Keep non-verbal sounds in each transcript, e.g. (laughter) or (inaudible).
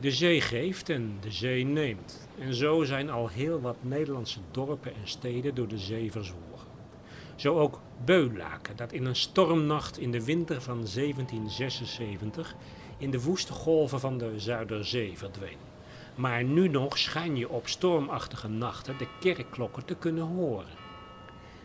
De zee geeft en de zee neemt. En zo zijn al heel wat Nederlandse dorpen en steden door de zee verzwolgen. Zo ook Beulaken, dat in een stormnacht in de winter van 1776 in de woeste golven van de Zuiderzee verdween. Maar nu nog schijn je op stormachtige nachten de kerkklokken te kunnen horen.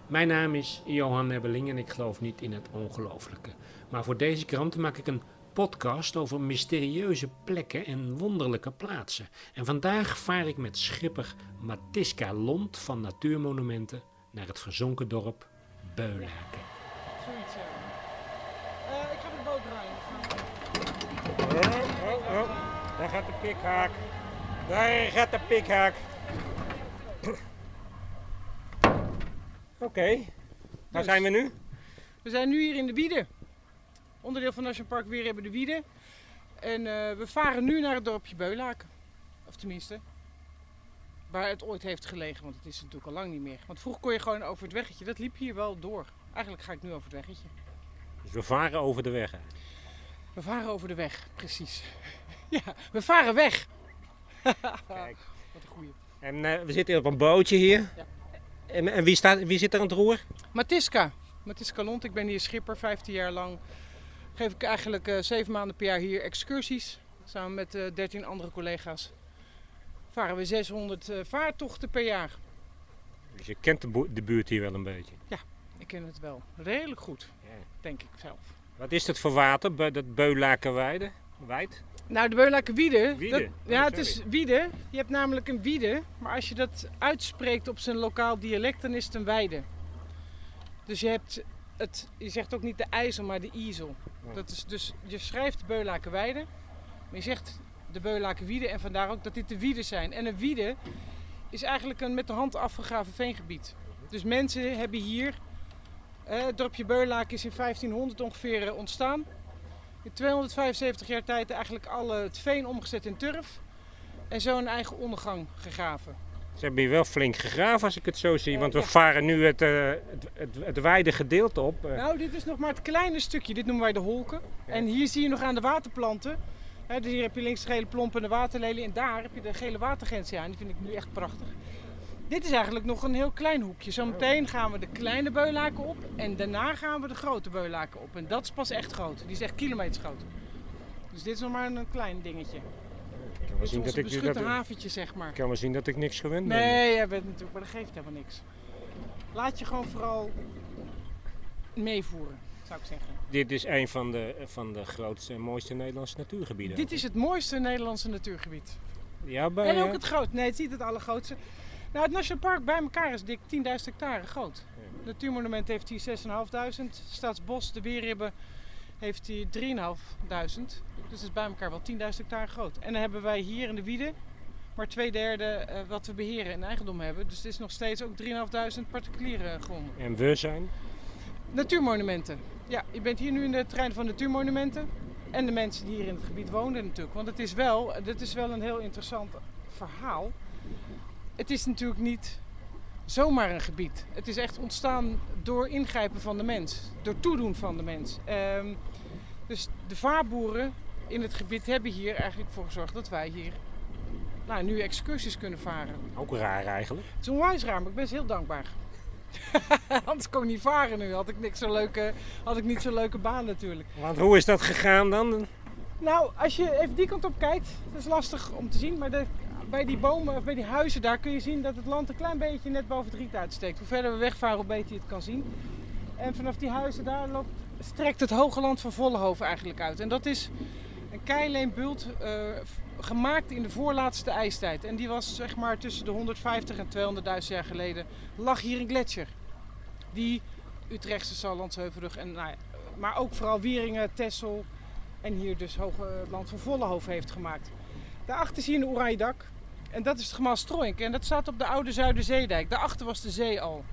Mijn naam is Johan Nebbeling en ik geloof niet in het ongelooflijke. Maar voor deze krant maak ik een podcast over mysterieuze plekken en wonderlijke plaatsen. En vandaag vaar ik met schipper Matiska Lont van Natuurmonumenten naar het gezonken dorp Beulaken. Zoiets, ja. Eh, ik ga de boot draaien. Oh, oh, oh, daar gaat de pikhaak. Daar gaat de pikhaak. Oké, waar Dus. zijn we nu? We zijn nu hier in de Wiede. Onderdeel van National Park Weer hebben de Wiede. En eh, we varen nu naar het dorpje Beulaken. Of tenminste, waar het ooit heeft gelegen. Want het is natuurlijk al lang niet meer. Want vroeger kon je gewoon over het weggetje. Dat liep hier wel door. Eigenlijk ga ik nu over het weggetje. Dus we varen over de weg. hè? We varen over de weg, precies. (laughs) ja, we varen weg. (laughs) Kijk. Wat een goeie. En eh, we zitten hier op een bootje hier. Ja. En, en wie, staat, wie zit er aan het roer? Matiska. Matiska Lont, ik ben hier schipper, 15 jaar lang. Geef ik eigenlijk eh, zeven maanden per jaar hier excursies. Samen met eh 13 andere collega's. Varen we 600 eh, vaartochten per jaar. Dus je kent de, buurt hier wel een beetje. Ik ken het wel redelijk goed, Ja. denk ik zelf. Wat is dat voor water, dat Beulakenweide? Wijd? Nou, de Beulaken Wiede. Dat- Oh, ja, het is Wiede. Je hebt namelijk een Wiede. Maar als je dat uitspreekt op zijn lokaal dialect, dan is het een weide. Dus je hebt het, je zegt ook niet de ijzel, maar de iezel. Dat is dus, je schrijft Beulakenweide, maar je zegt de Beulakenwiede en vandaar ook dat dit de wieden zijn. En een wiede is eigenlijk een met de hand afgegraven veengebied. Dus mensen hebben hier, eh, het dorpje Beulaken is in 1500 ongeveer eh, ontstaan. In 275 jaar tijd eigenlijk alle het veen omgezet in turf. En zo een eigen ondergang gegraven. Ze hebben hier wel flink gegraven als ik het zo zie. Eh, Want we varen nu het, eh, het, het, het wijde gedeelte op. eh. Nou, dit is nog maar het kleine stukje. Dit noemen wij de holken. En hier zie je nog aan de waterplanten. Dus hier heb je links de gele plompende waterlelie. En daar heb je de gele watergensia. En die vind ik nu echt prachtig. Dit is eigenlijk nog een heel klein hoekje. Zometeen gaan we de kleine beulaken op. En daarna gaan we de grote beulaken op. En dat is pas echt groot. Die is echt kilometers groot. Dus dit is nog maar een klein dingetje. Kan wel zien dat ik, dat, haventje, zeg maar. kan wel zien dat ik niks gewend ben. Nee, jij bent natuurlijk, maar dat geeft helemaal niks. Laat je gewoon vooral meevoeren, zou ik zeggen. Dit is een van de, van de grootste en mooiste Nederlandse natuurgebieden. Dit is het mooiste Nederlandse natuurgebied. Ja, bij, En ook eh, het groot. Nee, het is niet het allergrootste. Nou, het National Park bij elkaar is dik 10.000 hectare groot. Het Natuurmonument heeft hier 6.500. Staatsbos, de Weerribben, heeft hier 3.500. Dus het is bij elkaar wel 10.000 hectare groot. En dan hebben wij hier in de Wiede maar twee derde eh, wat we beheren en eigendom hebben. Dus het is nog steeds ook 3.500 particuliere gronden. En we zijn. Natuurmonumenten. Ja, je bent hier nu in de trein van Natuurmonumenten. En de mensen die hier in het gebied woonden natuurlijk. Want het is wel, dit is wel een heel interessant verhaal. Het is natuurlijk niet zomaar een gebied. Het is echt ontstaan door ingrijpen van de mens. Door toedoen van de mens. Ehm, dus de vaarboeren in het gebied hebben hier eigenlijk voor gezorgd dat wij hier nou, nu excursies kunnen varen. Ook raar eigenlijk. Het is onwijs raar, maar ik ben heel dankbaar. (laughs) Anders kon ik niet varen nu. Had ik, niks zo leuke, had ik niet zo'n leuke baan natuurlijk. Want hoe is dat gegaan dan? Nou, als je even die kant op kijkt, dat is lastig om te zien. Maar de, bij die bomen of bij die huizen daar kun je zien dat het land een klein beetje net boven het riet uitsteekt. Hoe verder we wegvaren, hoe beter je het kan zien. En vanaf die huizen daar loopt, strekt het hoge land van Vollenhoven eigenlijk uit. En dat is een keileenbult eh, f- gemaakt in de voorlaatste ijstijd. En die was zeg maar tussen de 150 en 200.000 jaar geleden. Lag hier een gletsjer. Die Utrechtse Sallandsheuvelrug en nou maar ook vooral Wieringen, Texel en hier dus hoge land van Vollenhoven heeft gemaakt. Daarachter zie je een oranje dak. En dat is het gemaal Stroink. En dat staat op de oude Zuiderzeedijk. Daarachter was de zee al.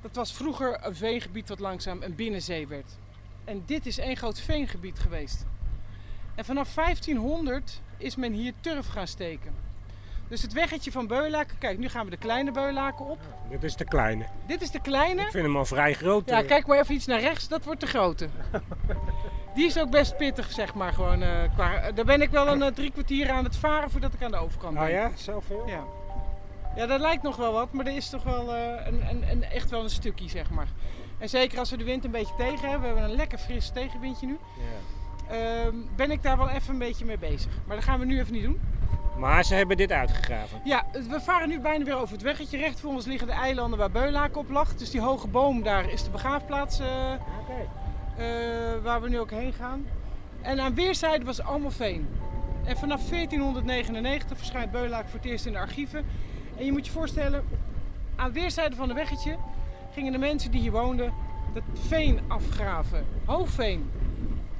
Dat was vroeger een veengebied wat langzaam een binnenzee werd. En dit is één groot veengebied geweest. En vanaf 1500 is men hier turf gaan steken. Dus het weggetje van Beulaken, kijk nu gaan we de kleine Beulaken op. Dit is de kleine. Dit is de kleine. Ik vind hem al vrij groot. Ja, kijk maar even iets naar rechts, dat wordt de grote. (laughs) Die is ook best pittig, zeg maar. Gewoon, eh, qua, daar ben ik wel een eh, drie kwartier aan het varen voordat ik aan de overkant ben. Oh ja, zoveel? Ja. Ja, dat lijkt nog wel wat, maar er is toch wel eh, een, een, een, echt wel een stukje, zeg maar. En zeker als we de wind een beetje tegen hebben, we hebben een lekker fris tegenwindje nu, Ja. ehm, ben ik daar wel even een beetje mee bezig. Maar dat gaan we nu even niet doen. Maar ze hebben dit uitgegraven. Ja, we varen nu bijna weer over het weggetje. Recht voor ons liggen de eilanden waar Beulaken op lag. Dus die hoge boom, daar is de begraafplaats eh, waar we nu ook heen gaan. En aan weerszijden was allemaal veen. En vanaf 1499 verschijnt Beulaken voor het eerst in de archieven. En je moet je voorstellen, aan weerszijden van de weggetje gingen de mensen die hier woonden het veen afgraven. Hoogveen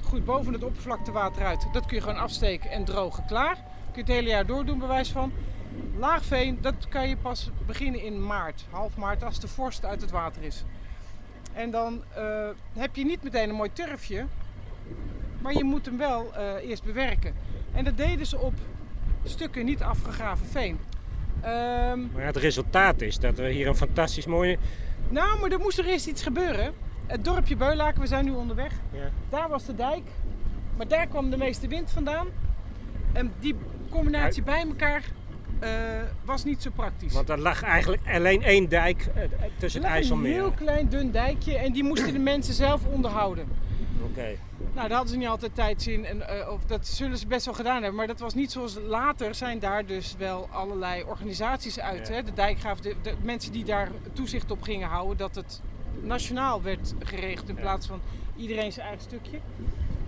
groeit boven het oppervlaktewater uit. Dat kun je gewoon afsteken en drogen klaar. Kun je het hele jaar door doen, bewijs van. Laagveen, dat kan je pas beginnen in maart, half maart, als de vorst uit het water is. En dan eh, heb je niet meteen een mooi turfje, maar je moet hem wel eh, eerst bewerken. En dat deden ze op stukken niet afgegraven veen. Ehm, Maar het resultaat is dat we hier een fantastisch mooie... nou, maar er moest er eerst iets gebeuren. Het dorpje Beulaken, we zijn nu onderweg. Ja. Daar was de dijk, maar daar kwam de meeste wind vandaan. En die combinatie bij elkaar eh, was niet zo praktisch. Want er lag eigenlijk alleen één dijk eh, tussen het lag Een IJsselmeer. heel klein dun dijkje en die moesten de mensen zelf onderhouden. Oké. Nou, daar hadden ze niet altijd tijd in. En, eh, of dat zullen ze best wel gedaan hebben. Maar dat was niet zoals later zijn daar dus wel allerlei organisaties uit. Ja. Hè? De dijkgraaf, de, de mensen die daar toezicht op gingen houden. Dat het nationaal werd geregeld in Ja. plaats van iedereen zijn eigen stukje.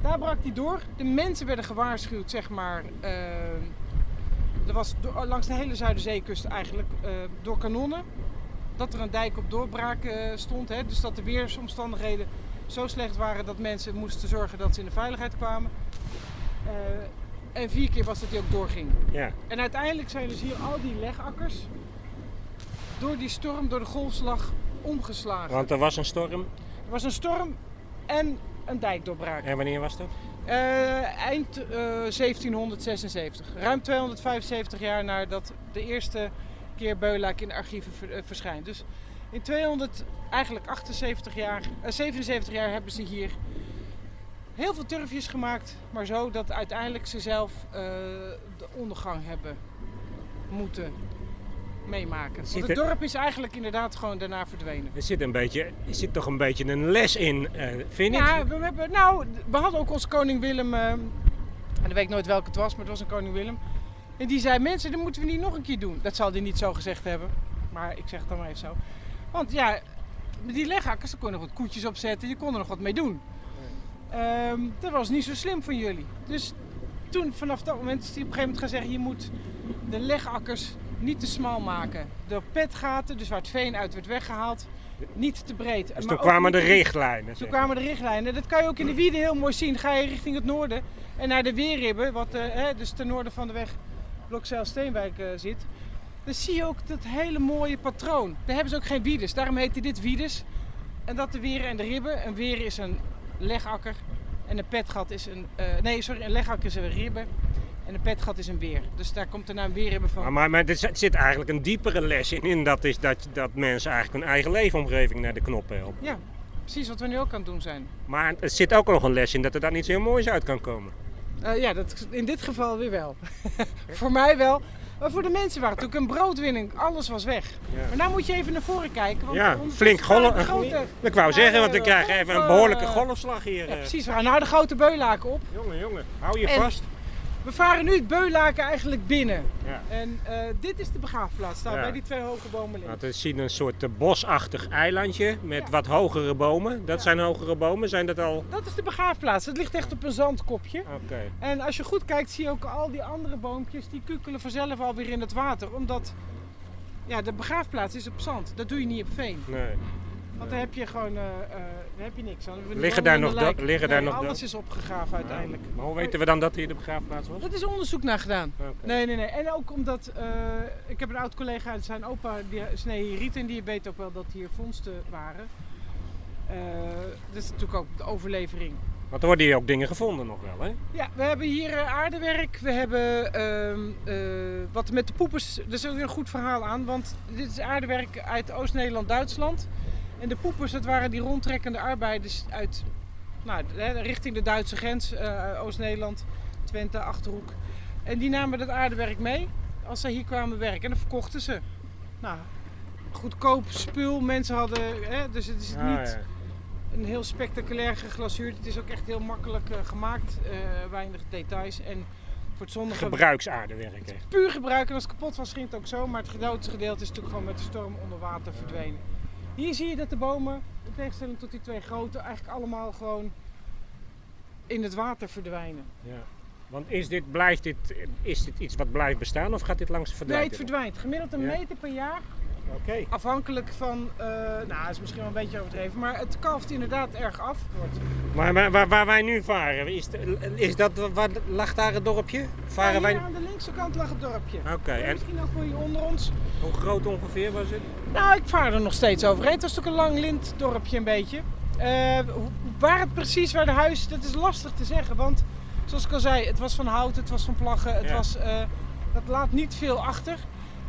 Daar brak hij door. De mensen werden gewaarschuwd, zeg maar. Er was door- langs de hele Zuiderzeekust eigenlijk eh, door kanonnen. Dat er een dijk op doorbraak eh, stond. Hè? Dus dat de weersomstandigheden zo slecht waren dat mensen moesten zorgen dat ze in de veiligheid kwamen. Eh, en vier keer was dat die ook doorging. Ja. En uiteindelijk zijn dus hier al die legakkers door die storm, door de golfslag omgeslagen. Want er was een storm. Er was een storm en een dijkdoorbraak. En wanneer was dat? Eh, eind eh, 1776. Ruim 275 jaar nadat de eerste keer Beulaak in de archieven eh, verschijnt. Dus in 200, eigenlijk 78 jaar, eh, 77 jaar hebben ze hier heel veel turfjes gemaakt. Maar zo dat uiteindelijk ze zelf eh, de ondergang hebben moeten meemaken. Want het dorp is eigenlijk inderdaad gewoon daarna verdwenen. Er zit, een beetje, er zit toch een beetje een les in, eh, vind ik? Ja, we hebben, nou, we hadden ook onze koning Willem, eh, en ik weet nooit welke het was, maar het was een koning Willem. En die zei, mensen, dat moeten we niet nog een keer doen. Dat zal hij niet zo gezegd hebben, maar ik zeg het dan maar even zo. Want ja, met die legakkers, daar kon je nog wat koetjes op zetten, je kon er nog wat mee doen. Ehm, dat was niet zo slim van jullie. Dus toen, vanaf dat moment, is hij op een gegeven moment gaan zeggen, je moet de legakkers niet te smal maken. De petgaten, dus waar het veen uit werd weggehaald, niet te breed. Dus Maar toen kwamen de richtlijnen. toen zeg. kwamen de richtlijnen. Dat kan je ook in de wieden heel mooi zien. Ga je richting het noorden en naar de Weerribben, wat eh, hè, dus ten noorden van de weg Blokzeil-Steenwijk eh, zit. Dan zie je ook dat hele mooie patroon. Daar hebben ze ook geen wiedes. Daarom heette dit wiedes. En dat de weren en de ribben. Een weer is een legakker en een petgat is een... eh, nee, sorry, een legakker is een ribben en een petgat is een weer. Dus daar komt de naam weerribben van. Maar, maar, maar er zit- eigenlijk een diepere les in. En dat is dat, dat mensen eigenlijk hun eigen leefomgeving naar de knoppen helpen. Ja, precies wat we nu ook aan het doen zijn. Maar er zit ook nog een les in dat er daar iets heel moois uit kan komen. Eh, ja, dat, in dit geval weer wel. (laughs) voor mij wel. Maar voor de mensen waren het ook een broodwinning. Alles was weg. Ja. Maar nou moet je even naar voren kijken. Want Ja, flink golf. de grote- Ik wou zeggen, want we krijgen even een behoorlijke eh, golfslag hier. Ja, eh. precies. We gaan nou de grote beulaken op. Jongen, jongen, hou je En- vast. We varen nu het beulaken eigenlijk binnen. Ja. En eh, dit is de begraafplaats. Daar Ja. bij die twee hoge bomen liggen. Nou, we zien een soort eh, bosachtig eilandje met Ja. wat hogere bomen. Dat zijn hogere bomen, zijn dat al? Dat is de begraafplaats. Het ligt echt op een zandkopje. Oké. En als je goed kijkt zie je ook al die andere boompjes. Die kukelen vanzelf alweer in het water. Omdat ja, de begraafplaats is op zand. Dat doe je niet op veen. Nee. Want daar heb je gewoon eh, eh, heb je niks aan. Liggen daar nog lijk. do- liggen daar nog Alles is opgegraven uiteindelijk. Maar hoe weten we dan dat hier de begraafplaats was? Dat is onderzoek naar gedaan. Nee, nee, nee. En ook omdat eh, ik heb een oud collega, zijn opa, die snee hier riet en die weet ook wel dat hier vondsten waren. Dat is natuurlijk ook de overlevering. Want er worden hier ook dingen gevonden nog wel, hè? Ja, we hebben hier aardewerk. We hebben ehm, eh, wat met de poepers. Er is ook weer een goed verhaal aan. Want dit is aardewerk uit Oost-Nederland, Duitsland. En de poepers, dat waren die rondtrekkende arbeiders uit nou, richting de Duitse grens, eh, Oost-Nederland, Twente, Achterhoek. En die namen dat aardewerk mee als ze hier kwamen werken. En dan verkochten ze. Nou, goedkoop spul. Mensen hadden, hè, dus het is Ah, niet ja. een heel spectaculair geglazuurd. Het is ook echt heel makkelijk eh, gemaakt. eh, weinig details. En voor het Gebruiksaardewerk. puur gebruiken. En als het kapot was, ging het ook zo. Maar het grootste gedeelte is natuurlijk gewoon met de storm onder water verdwenen. Hier zie je dat de bomen, in tegenstelling tot die twee grote, eigenlijk allemaal gewoon in het water verdwijnen. Ja. Want is dit, blijft dit, is dit iets wat blijft bestaan of gaat dit langs Nee, verdwijnen? het verdwijnt. Gemiddeld een Ja. meter per jaar. Oké. Afhankelijk van, eh, nou, is misschien wel een beetje overdreven. Maar het kalft inderdaad erg af. Wordt. Maar waar, waar, waar wij nu varen, is, de- is dat, waar, lag daar het dorpje? Varen Ja, wij... aan de linkse kant lag het dorpje. Oké, en Misschien ook wel hier onder ons. Hoe groot ongeveer was het? Nou, ik vaar er nog steeds overheen. Het was natuurlijk een lang lintdorpje een beetje. Eh, waar het precies, waar de huis, dat is lastig te zeggen. Want zoals ik al zei, het was van hout, het was van plaggen. Het Ja. was, eh, dat laat niet veel achter.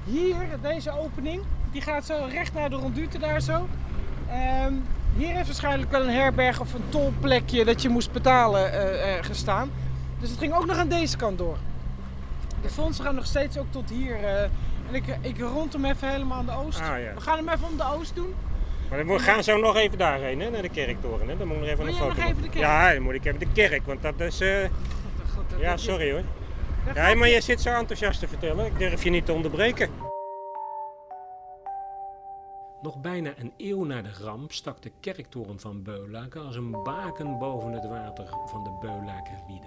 Hier, deze opening, die gaat zo recht naar de rondute daar zo. Ehm, hier heeft waarschijnlijk wel een herberg of een tolplekje dat je moest betalen eh, gestaan. Dus het ging ook nog aan deze kant door. De fondsen gaan nog steeds ook tot hier. En ik, ik rond hem even helemaal aan de oost. Ah, ja. We gaan hem even om de oost doen. Maar we gaan zo nog even daarheen, hè, naar de kerktoren. Hè? Dan moet ik nog even een foto nog even maken. de kerk? Ja, dan moet ik even de kerk, want dat is... eh, God, dat- Ja, dat- sorry hoor. Ja, maar je zit zo enthousiast te vertellen. Ik durf je niet te onderbreken. Nog bijna een eeuw na de ramp stak de kerktoren van Beulaken als een baken boven het water van de Beulakerwiede.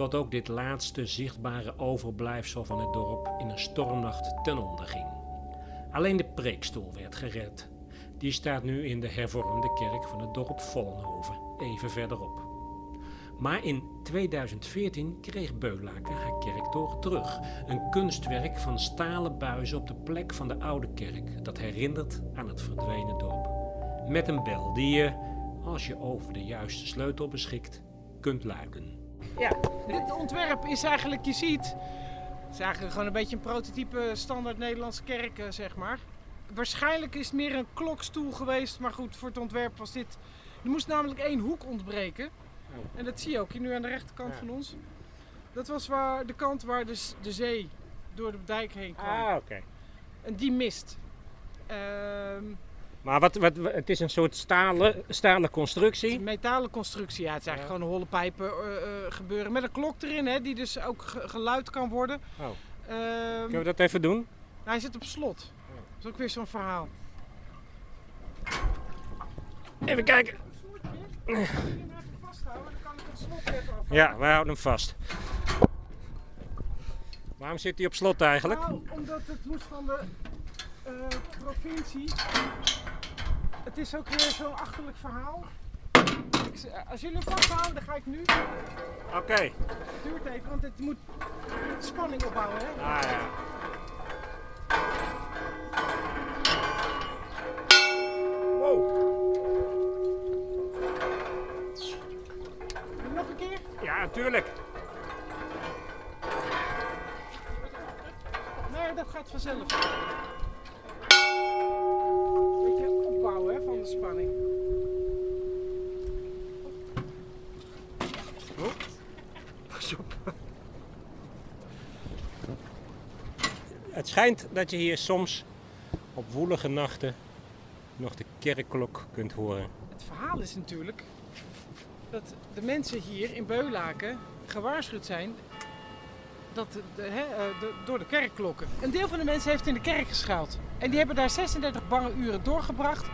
Tot ook dit laatste zichtbare overblijfsel van het dorp in een stormnacht ten onder ging. Alleen de preekstoel werd gered. Die staat nu in de hervormde kerk van het dorp Vollenhoven, even verderop. Maar in 2014 kreeg Beulaken haar kerktoren terug. Een kunstwerk van stalen buizen op de plek van de oude kerk dat herinnert aan het verdwenen dorp. Met een bel die je, als je over de juiste sleutel beschikt, kunt luiden. Ja, Dit ontwerp is eigenlijk, je ziet, het is eigenlijk gewoon een beetje een prototype standaard Nederlandse kerk, zeg maar. Waarschijnlijk is het meer een klokstoel geweest, maar goed, voor het ontwerp was dit... Er moest namelijk één hoek ontbreken. Oh. En dat zie je ook hier nu aan de rechterkant Ja. van ons. Dat was waar, de kant waar de, de zee door de dijk heen kwam. ah, oké. En die mist. Ehm, Maar wat, wat, het is een soort stalen, stalen constructie. een metalen constructie. Ja, het is eigenlijk gewoon een holle pijpen eh, eh, gebeuren. Met een klok erin, hè, die dus ook ge- geluid kan worden. Oh. Ehm, Kunnen we dat even doen? nou, hij zit op slot. Dat is ook weer zo'n verhaal. Even kijken. Kun je hem even vasthouden? Dan kan ik het slot even afhalen. Ja, wij houden hem vast. Waarom zit hij op slot eigenlijk? Nou, omdat het moest van de eh, provincie. Het is ook weer zo'n achterlijk verhaal. Z- als jullie hem vasthouden, dan ga ik nu. Oké. Het duurt even, want het moet spanning opbouwen. Hè? Ah ja. Wow. Nog een keer. Ja, natuurlijk. Nee, dat gaat vanzelf. Beetje opbouwen hè, van de spanning. Pas op. Het schijnt dat je hier soms op woelige nachten nog de kerkklok kunt horen. Het verhaal is natuurlijk dat de mensen hier in Beulaken gewaarschuwd zijn dat de, eh, de- door de kerkklokken. Een deel van de mensen heeft in de kerk geschuild. En die hebben daar 36 bange uren doorgebracht.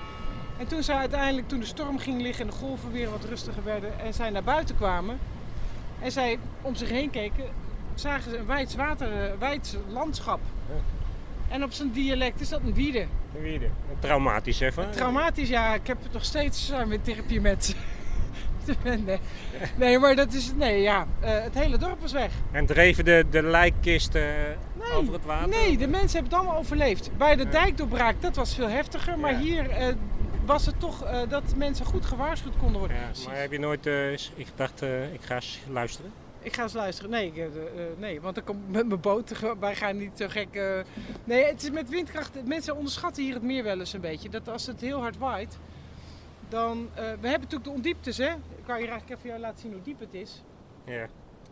En toen zij uiteindelijk, toen de storm ging liggen en de golven weer wat rustiger werden en zij naar buiten kwamen en zij om zich heen keken, zagen ze een wijds water, eh, wijds landschap. En op zijn dialect is dat een wiede. Wiede. Traumatisch even. Traumatisch, ja, ik heb het nog steeds aan mijn therapie met. (laughs) nee. nee, maar dat is. Nee, ja, eh, het hele dorp was weg. En dreven de, de lijkkisten Nee, over het water? Nee, de mensen hebben het allemaal overleefd. Bij de dijkdoorbraak, dat was veel heftiger. Maar Ja. hier eh, was het toch eh, dat mensen goed gewaarschuwd konden worden. Ja, maar heb je nooit... eh, ik dacht, eh, ik ga eens luisteren. Ik ga eens luisteren. Nee, ik, eh, eh, nee want dan komt met mijn boot. Wij gaan niet zo gek. eh, Nee, het is met windkracht. Mensen onderschatten hier het meer wel eens een beetje. Dat als het heel hard waait, dan... we hebben natuurlijk de ondieptes, hè. Ik kan hier eigenlijk even jou laten zien hoe diep het is. Ja.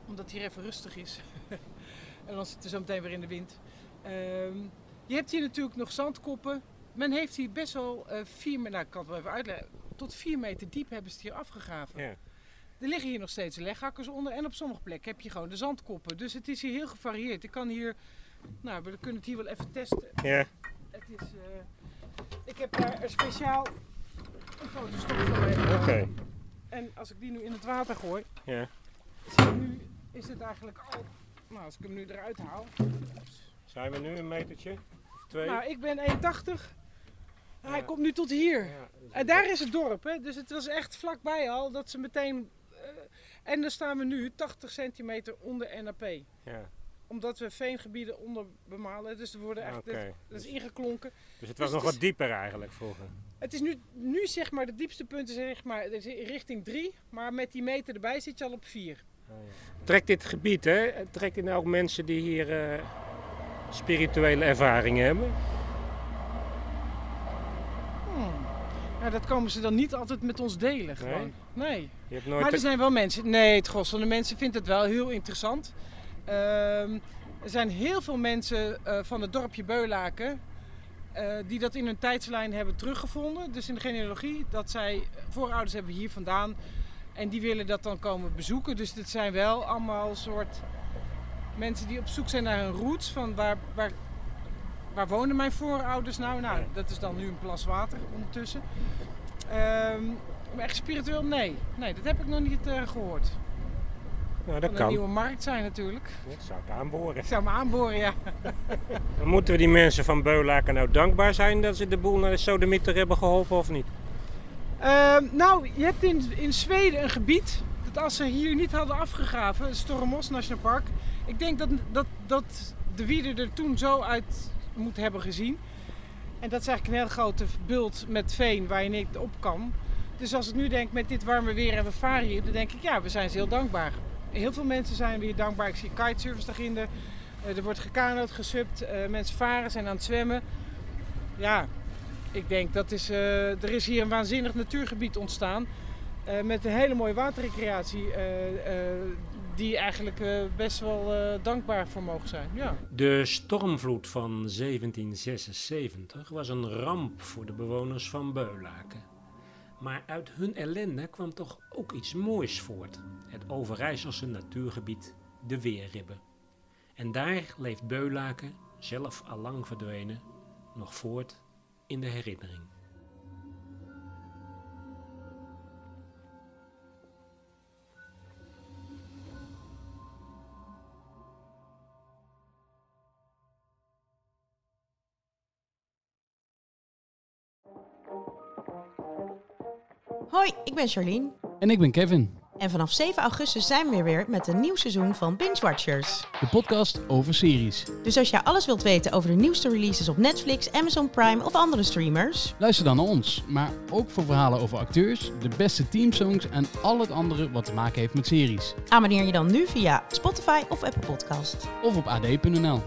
Omdat het hier even rustig is. (laughs) en dan zit er zo meteen weer in de wind. Ehm, je hebt hier natuurlijk nog zandkoppen. Men heeft hier best wel vier meter... Nou, ik kan het wel even uitleggen. Tot vier meter diep hebben ze het hier afgegraven. Ja. Er liggen hier nog steeds leghakkers onder en op sommige plekken heb je gewoon de zandkoppen. Dus het is hier heel gevarieerd. Ik kan hier, nou we kunnen het hier wel even testen. Ja. Het is, eh, ik heb daar een speciaal een fotostop voor mee. Oké. En als ik die nu in het water gooi, Ja. zie nu is het eigenlijk al, nou als ik hem nu eruit haal. Zijn we nu een metertje? Of twee? Nou ik ben 1,80. Hij Ja. komt nu tot hier. Ja, En daar is het dorp, hè? dus het was echt vlakbij al dat ze meteen. Eh, en dan staan we nu 80 centimeter onder NAP. Ja. Omdat we veengebieden onder bemalen. Dus er worden echt. Dat is Dus, ingeklonken. dus het was dus nog het wat dieper eigenlijk vroeger. Het is nu, nu zeg maar, de diepste punt is zeg maar, richting 3. Maar met die meter erbij zit je al op 4. Trekt dit gebied, hè? Trekt dit nou ook mensen die hier eh, spirituele ervaringen hebben? Nou, dat komen ze dan niet altijd met ons delen. Gewoon. Nee. Je hebt nooit. Maar er zijn wel mensen. Nee, het gros van de mensen vindt het wel heel interessant. Ehm, er zijn heel veel mensen eh, van het dorpje Beulaken. eh, die dat in hun tijdslijn hebben teruggevonden. Dus in de genealogie. Dat zij voorouders hebben hier vandaan. En die willen dat dan komen bezoeken. Dus dit zijn wel allemaal soort mensen die op zoek zijn naar hun roots. Van waar, waar, waar wonen mijn voorouders nou? Nou, dat is dan nu een plas water ondertussen. Ehm, maar echt spiritueel, nee. Nee, dat heb ik nog niet eh, gehoord. nou, dat kan een nieuwe markt zijn natuurlijk. Dat zou ik aanboren. Ik zou me aanboren, ja. (laughs) Maar moeten we die mensen van Beulaken nou dankbaar zijn dat ze de boel naar de sodemieter hebben geholpen of niet? Ehm, nou, je hebt in, in Zweden een gebied dat als ze hier niet hadden afgegraven, Stormos National Park. Ik denk dat, dat, dat de wierde er toen zo uit moet hebben gezien. En dat is eigenlijk een heel grote bult met veen waar je niet op kan. Dus als ik nu denk met dit warme weer en we varen hier, dan denk ik ja, we zijn ze heel dankbaar. Heel veel mensen zijn weer dankbaar. Ik zie kitesurfers daarginder. Eh, er wordt gekanoed, gesubt. eh, mensen varen, zijn aan het zwemmen. Ja, ik denk dat is, eh, er is hier een waanzinnig natuurgebied ontstaan. met een hele mooie waterrecreatie. die eigenlijk best wel dankbaar voor mogen zijn. Ja. De stormvloed van 1776 was een ramp voor de bewoners van Beulaken. Maar uit hun ellende kwam toch ook iets moois voort. Het Overijsselse natuurgebied de Weerribben. En daar leeft Beulaken, zelf al lang verdwenen, nog voort in de herinnering. Hoi, ik ben Charlene. En ik ben Kevin, En vanaf 7 augustus zijn we weer met een nieuw seizoen van Binge Watchers. de podcast over series. Dus als jij alles wilt weten over de nieuwste releases op Netflix, Amazon Prime of andere streamers, Luister dan naar ons, maar ook voor verhalen over acteurs, de beste teamsongs en al het andere wat te maken heeft met series. abonneer je dan nu via Spotify of Apple Podcast. Of op ad.nl.